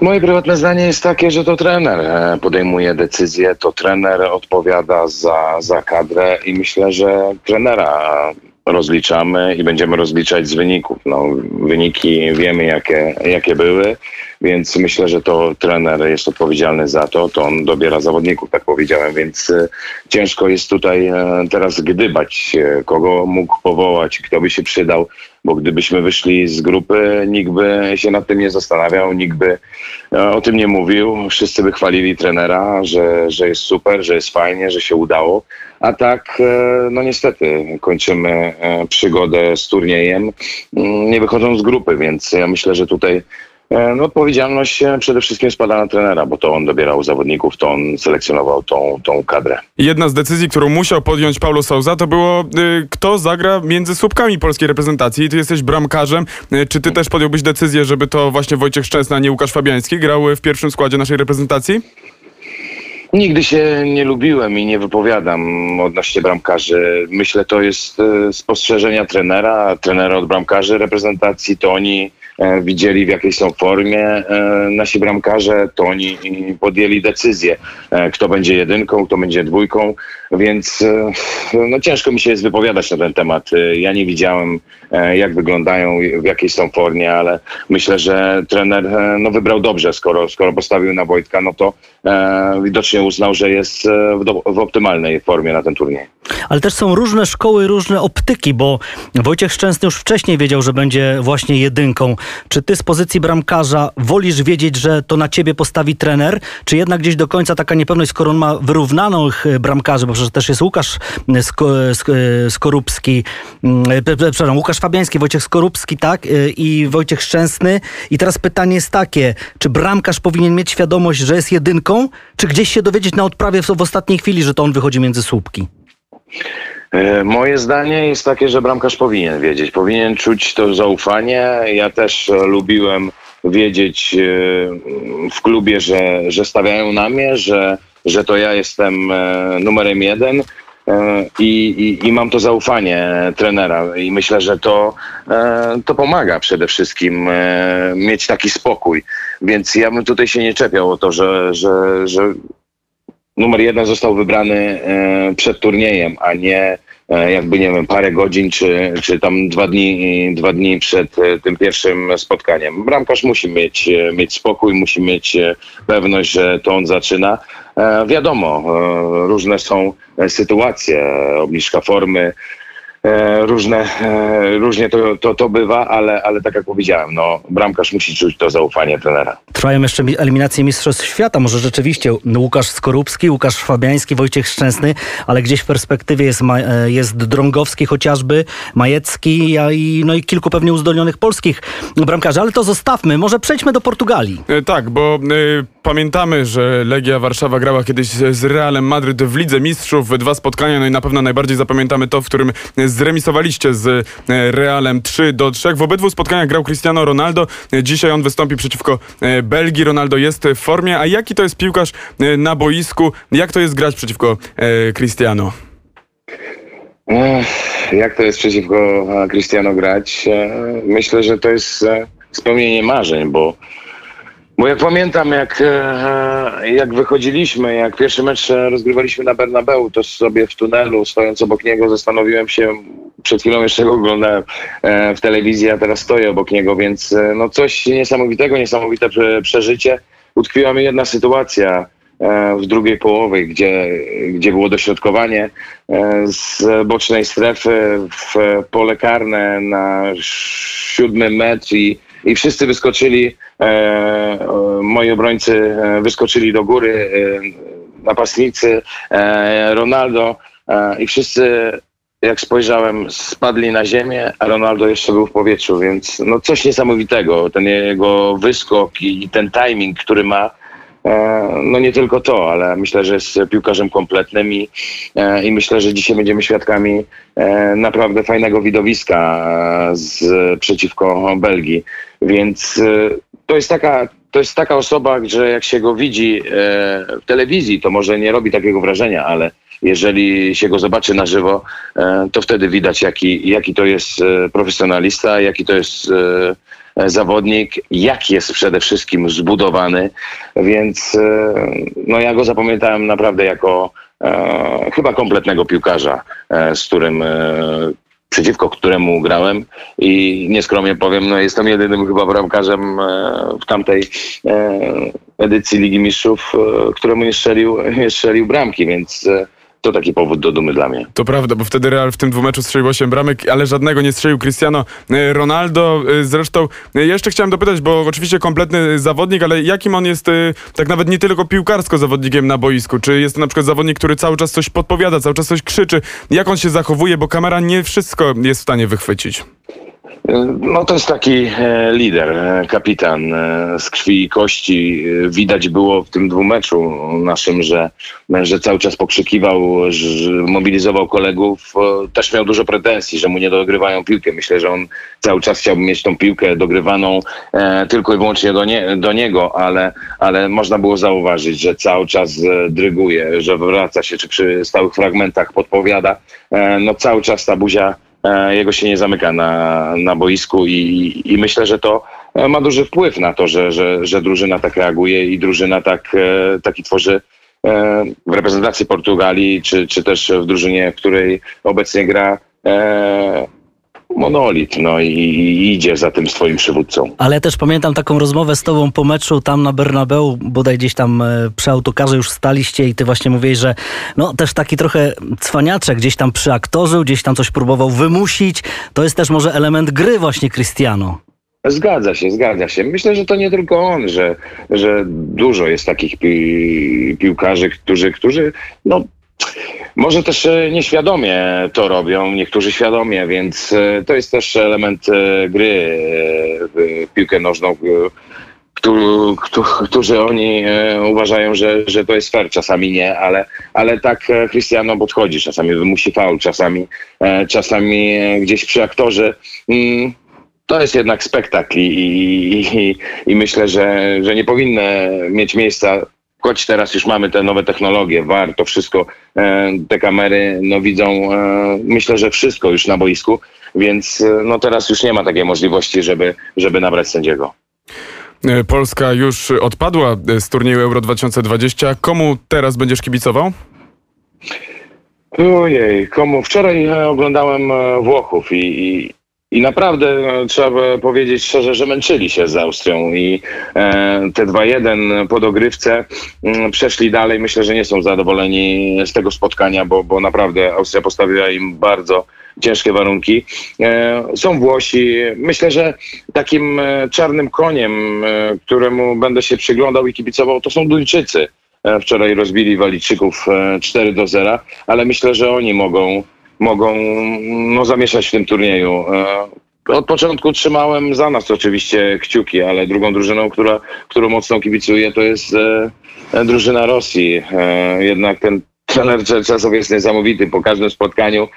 Speaker 4: Moje prywatne zdanie jest takie, że to trener e, podejmuje decyzje, to trener odpowiada za, za kadrę i myślę, że trenera rozliczamy i będziemy rozliczać z wyników. No, wyniki wiemy, jakie, jakie były. więc myślę, że to trener jest odpowiedzialny za to, to on dobiera zawodników, tak powiedziałem, więc e, ciężko jest tutaj e, teraz gdybać, kogo mógł powołać, kto by się przydał, bo gdybyśmy wyszli z grupy, nikt by się nad tym nie zastanawiał, nikt by e, o tym nie mówił, wszyscy by chwalili trenera, że, że jest super, że jest fajnie, że się udało, a tak, e, no niestety, kończymy e, przygodę z turniejem, mm, nie wychodząc z grupy, więc ja myślę, że tutaj no, odpowiedzialność e, przede wszystkim spada na trenera, bo to on dobierał zawodników, to on selekcjonował tą, tą kadrę.
Speaker 1: Jedna z decyzji, którą musiał podjąć Paulo Souza, to było, y, kto zagra między słupkami polskiej reprezentacji. Ty jesteś bramkarzem. Y, czy ty też podjąłbyś decyzję, żeby to właśnie Wojciech Szczęsny, a nie Łukasz Fabiański grał w pierwszym składzie naszej reprezentacji?
Speaker 4: Nigdy się nie lubiłem i nie wypowiadam odnośnie bramkarzy. Myślę, to jest e, spostrzeżenia trenera, trenera od bramkarzy reprezentacji, to oni e, widzieli w jakiej są formie e, nasi bramkarze, to oni podjęli decyzję, e, kto będzie jedynką, kto będzie dwójką, więc e, no, ciężko mi się jest wypowiadać na ten temat. E, Ja nie widziałem, e, jak wyglądają, w jakiej są formie, ale myślę, że trener e, no, wybrał dobrze, skoro, skoro postawił na Wojtka, no to e, widocznie uznał, że jest e, w, do, w optymalnej formie na ten turniej.
Speaker 2: Ale też są różne szkoły, różne optyki, bo Wojciech Szczęsny już wcześniej wiedział, że będzie właśnie jedynką. Czy ty z pozycji bramkarza wolisz wiedzieć, że to na ciebie postawi trener, czy jednak gdzieś do końca taka niepewność, skoro on ma wyrównanych e, bramkarzy, bo przecież też jest Łukasz e, e, Skorupski, mm, przepraszam, Łukasz Fabiański, Wojciech Skorupski, tak, i Wojciech Szczęsny. I teraz pytanie jest takie, czy bramkarz powinien mieć świadomość, że jest jedynką, czy gdzieś się dowiedzieć na odprawie w ostatniej chwili, że to on wychodzi między słupki?
Speaker 4: E, Moje zdanie jest takie, że bramkarz powinien wiedzieć, powinien czuć to zaufanie. Ja też e, lubiłem wiedzieć e, w klubie, że, że stawiają na mnie, że, że to ja jestem numerem jeden. I, i, I mam to zaufanie trenera i myślę, że to, to pomaga przede wszystkim mieć taki spokój. Więc ja bym tutaj się nie czepiał o to, że, że, że numer jeden został wybrany e, przed turniejem, a nie e, jakby, nie wiem, parę godzin, czy, czy tam dwa dni, dwa dni przed e, tym pierwszym spotkaniem. Bramkarz musi mieć, mieć spokój, musi mieć pewność, że to on zaczyna. Wiadomo, różne są sytuacje, obniżka formy, różne, e, różnie to, to, to bywa, ale, ale tak jak powiedziałem, no, bramkarz musi czuć to zaufanie trenera.
Speaker 2: Trwają jeszcze mi- eliminacje Mistrzostw Świata. Może rzeczywiście Łukasz Skorupski, Łukasz Fabiański, Wojciech Szczęsny, ale gdzieś w perspektywie jest, e, jest Drągowski chociażby, Majecki i, no i kilku pewnie uzdolnionych polskich bramkarzy. Ale to zostawmy. Może przejdźmy do Portugalii.
Speaker 1: E, Tak, bo pamiętamy, że Legia Warszawa grała kiedyś z Realem Madryt w Lidze Mistrzów, dwa spotkania, no i na pewno najbardziej zapamiętamy to, w którym zremisowaliście z e, Realem 3 do 3. W obydwu spotkaniach grał Cristiano Ronaldo. Dzisiaj on wystąpi przeciwko e, Belgii. Ronaldo jest w formie. A jaki to jest piłkarz e, na boisku? Jak to jest grać przeciwko Cristiano?
Speaker 4: Jak to jest przeciwko Cristiano grać? Myślę, że to jest spełnienie marzeń, bo, bo jak pamiętam, jak, e, jak wychodziliśmy, jak pierwszy mecz rozgrywaliśmy na Bernabeu, to sobie w tunelu, stojąc obok niego, zastanowiłem się, przed chwilą jeszcze go oglądałem e, w telewizji, a teraz stoję obok niego, więc e, no coś niesamowitego, niesamowite prze- przeżycie. Utkwiła mi jedna sytuacja w drugiej połowie, gdzie, gdzie było dośrodkowanie z bocznej strefy w pole karne na siódmy metr i, i wszyscy wyskoczyli, e, e, moi obrońcy e, wyskoczyli do góry, napastnicy, Ronaldo i wszyscy jak spojrzałem, spadli na ziemię, a Ronaldo jeszcze był w powietrzu, więc no coś niesamowitego. Ten jego wyskok i, ten timing, który ma, no nie tylko to, ale myślę, że jest piłkarzem kompletnym i, i myślę, że dzisiaj będziemy świadkami naprawdę fajnego widowiska z, przeciwko Belgii. Więc e, to jest taka to jest taka osoba, że jak się go widzi e, w telewizji, to może nie robi takiego wrażenia, ale jeżeli się go zobaczy na żywo, e, to wtedy widać, jaki, jaki to jest e, profesjonalista, jaki to jest zawodnik, jak jest przede wszystkim zbudowany, więc no ja go zapamiętałem naprawdę jako e, chyba kompletnego piłkarza, e, z którym e, przeciwko któremu grałem i nieskromnie powiem, no jestem jedynym chyba bramkarzem e, w tamtej e, edycji Ligi Mistrzów, e, któremu nie strzelił, nie strzelił bramki, więc to taki powód do dumy dla mnie.
Speaker 1: To prawda, bo wtedy Real w tym dwumeczu strzelił 8 bramek, ale żadnego nie strzelił Cristiano e, Ronaldo. E, Zresztą e, jeszcze chciałem dopytać, bo oczywiście kompletny zawodnik, ale jakim on jest tak nawet nie tylko piłkarsko zawodnikiem na boisku? Czy jest to na przykład zawodnik, który cały czas coś podpowiada, cały czas coś krzyczy? Jak on się zachowuje, bo kamera nie wszystko jest w stanie wychwycić.
Speaker 4: No to jest taki e, lider, e, kapitan e, z krwi i kości. Widać było w tym dwumeczu naszym, że, że cały czas pokrzykiwał, że mobilizował kolegów. Też miał dużo pretensji, że mu nie dogrywają piłkę. Myślę, że on cały czas chciałby mieć tą piłkę dogrywaną tylko i wyłącznie do, nie, do niego, ale, ale można było zauważyć, że cały czas dryguje, że wraca się, czy przy stałych fragmentach podpowiada. No cały czas ta buzia jego się nie zamyka na, na boisku i, i myślę, że to e, ma duży wpływ na to, że, że, że drużyna tak reaguje i drużyna tak, e, taki tworzy e, w reprezentacji Portugalii, czy, czy też w drużynie, w której obecnie gra e, monolit, no i, i idzie za tym swoim przywódcą.
Speaker 2: Ale też pamiętam taką rozmowę z tobą po meczu tam na Bernabeu, bodaj gdzieś tam e, przy autokarze już staliście i ty właśnie mówiłeś, że no też taki trochę cwaniaczek gdzieś tam przyaktorzył, gdzieś tam coś próbował wymusić. To jest też może element gry właśnie Cristiano.
Speaker 4: Zgadza się, zgadza się. Myślę, że to nie tylko on, że, że dużo jest takich pi piłkarzy, którzy, którzy no, może też e, nieświadomie to robią, niektórzy świadomie, więc e, to jest też element e, gry w piłkę nożną, któ- któ- którzy oni uważają, że, że to jest fair, czasami nie, ale, ale tak Cristiano podchodzi, czasami wymusi faul, czasami, czasami gdzieś przy aktorze. Mm, to jest jednak spektakl i, i, i, i myślę, że, że nie powinny mieć miejsca, choć teraz już mamy te nowe technologie, VAR, to wszystko, e, te kamery no widzą, e, myślę, że wszystko już na boisku, więc e, no teraz już nie ma takiej możliwości, żeby, żeby nabrać sędziego.
Speaker 1: Polska już odpadła z turnieju Euro 2020. Komu teraz będziesz kibicował?
Speaker 4: Ojej, komu? Wczoraj oglądałem Włochów i, i, i naprawdę e, trzeba powiedzieć szczerze, że męczyli się z Austrią i e, te 2-1 po dogrywce mm, przeszli dalej. Myślę, że nie są zadowoleni z tego spotkania, bo, bo naprawdę Austria postawiła im bardzo ciężkie warunki. E, są Włosi. Myślę, że takim e, czarnym koniem, któremu będę się przyglądał i kibicował, to są Duńczycy. Wczoraj rozbili Walijczyków e, 4 do 0, ale myślę, że oni mogą, mogą no, zamieszać w tym turnieju. E, Od początku trzymałem za nas oczywiście kciuki, ale drugą drużyną, która, którą mocno kibicuję, to jest e, e, drużyna Rosji. E, Jednak ten trener Czerczesow jest niesamowity. Po każdym spotkaniu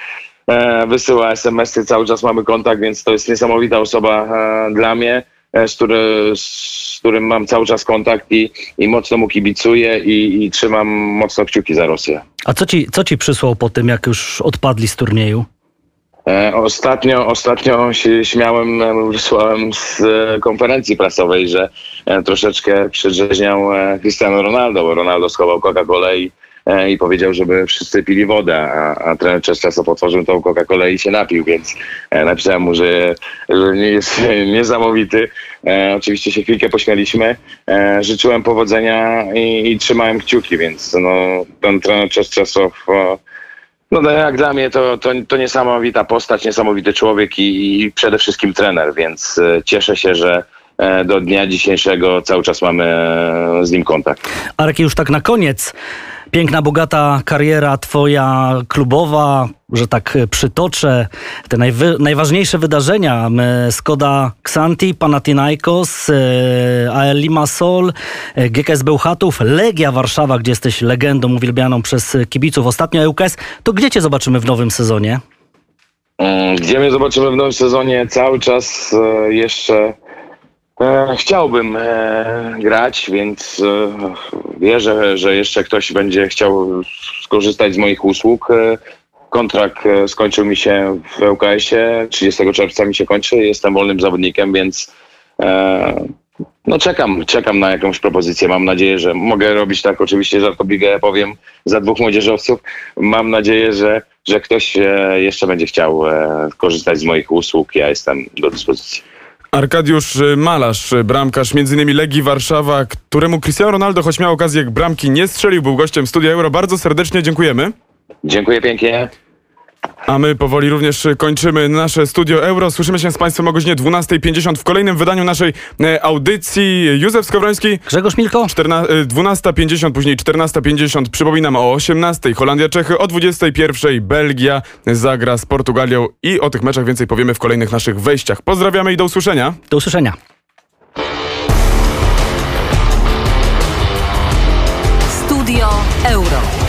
Speaker 4: e, wysyła SMS-y, cały czas mamy kontakt, więc to jest niesamowita osoba e, dla mnie, z, który, z którym mam cały czas kontakt i, i mocno mu kibicuję i, i trzymam mocno kciuki za Rosję.
Speaker 2: A co ci, co ci przysłał po tym, jak już odpadli z turnieju?
Speaker 4: E, Ostatnio, ostatnio się śmiałem, e, wysłałem z e, konferencji prasowej, że e, troszeczkę przedrzeźniał e, Cristiano Ronaldo, bo Ronaldo schował Coca-Colę i, e, i powiedział, żeby wszyscy pili wodę, a, a trener Czesczesow otworzył tą Coca-Colę i się napił, więc e, napisałem mu, że, nie jest niesamowity. E, Oczywiście się chwilkę pośmialiśmy. E, Życzyłem powodzenia i, i trzymałem kciuki, więc no, ten trener e, no to jak dla mnie to, to, to niesamowita postać, niesamowity człowiek i, i przede wszystkim trener, więc e, cieszę się, że e, do dnia dzisiejszego cały czas mamy e, z nim kontakt.
Speaker 2: Arek, już tak na koniec. Piękna, bogata kariera twoja klubowa, że tak e, przytoczę te najważniejsze wydarzenia. Skoda Xanti, Panathinaikos, e, AL Limassol, e, GKS Bełchatów, Legia Warszawa, gdzie jesteś legendą uwielbianą przez kibiców. Ostatnio ŁKS. To gdzie cię zobaczymy w nowym sezonie?
Speaker 4: Mm, Gdzie mnie zobaczymy w nowym sezonie? Cały czas jeszcze e, chciałbym e, grać, więc e, wierzę, że jeszcze ktoś będzie chciał skorzystać z moich usług. E, kontrakt e, skończył mi się w ŁKS-ie, 30 czerwca mi się kończy, jestem wolnym zawodnikiem, więc no czekam, czekam na jakąś propozycję. Mam nadzieję, że mogę robić tak, oczywiście żartobliwie powiem, za dwóch młodzieżowców. Mam nadzieję, że, że ktoś jeszcze będzie chciał korzystać z moich usług, ja jestem do dyspozycji.
Speaker 1: Arkadiusz y, Malarz, y, bramkarz m.in. Legii Warszawa, któremu Cristiano Ronaldo, choć miał okazję bramki nie strzelił, był gościem Studia Euro. Bardzo serdecznie dziękujemy.
Speaker 4: Dziękuję pięknie.
Speaker 1: A my powoli również kończymy nasze Studio Euro. Słyszymy się z Państwem o godzinie 12.50 w kolejnym wydaniu naszej e, audycji. Józef Skowroński,
Speaker 2: Grzegorz Milko?
Speaker 1: 14, y, 12.50, później 14.50. Przypominam o 18.00 Holandia, Czechy, o 21.00 Belgia zagra z Portugalią i o tych meczach więcej powiemy w kolejnych naszych wejściach. Pozdrawiamy i do usłyszenia.
Speaker 2: Do usłyszenia.
Speaker 5: Studio Euro.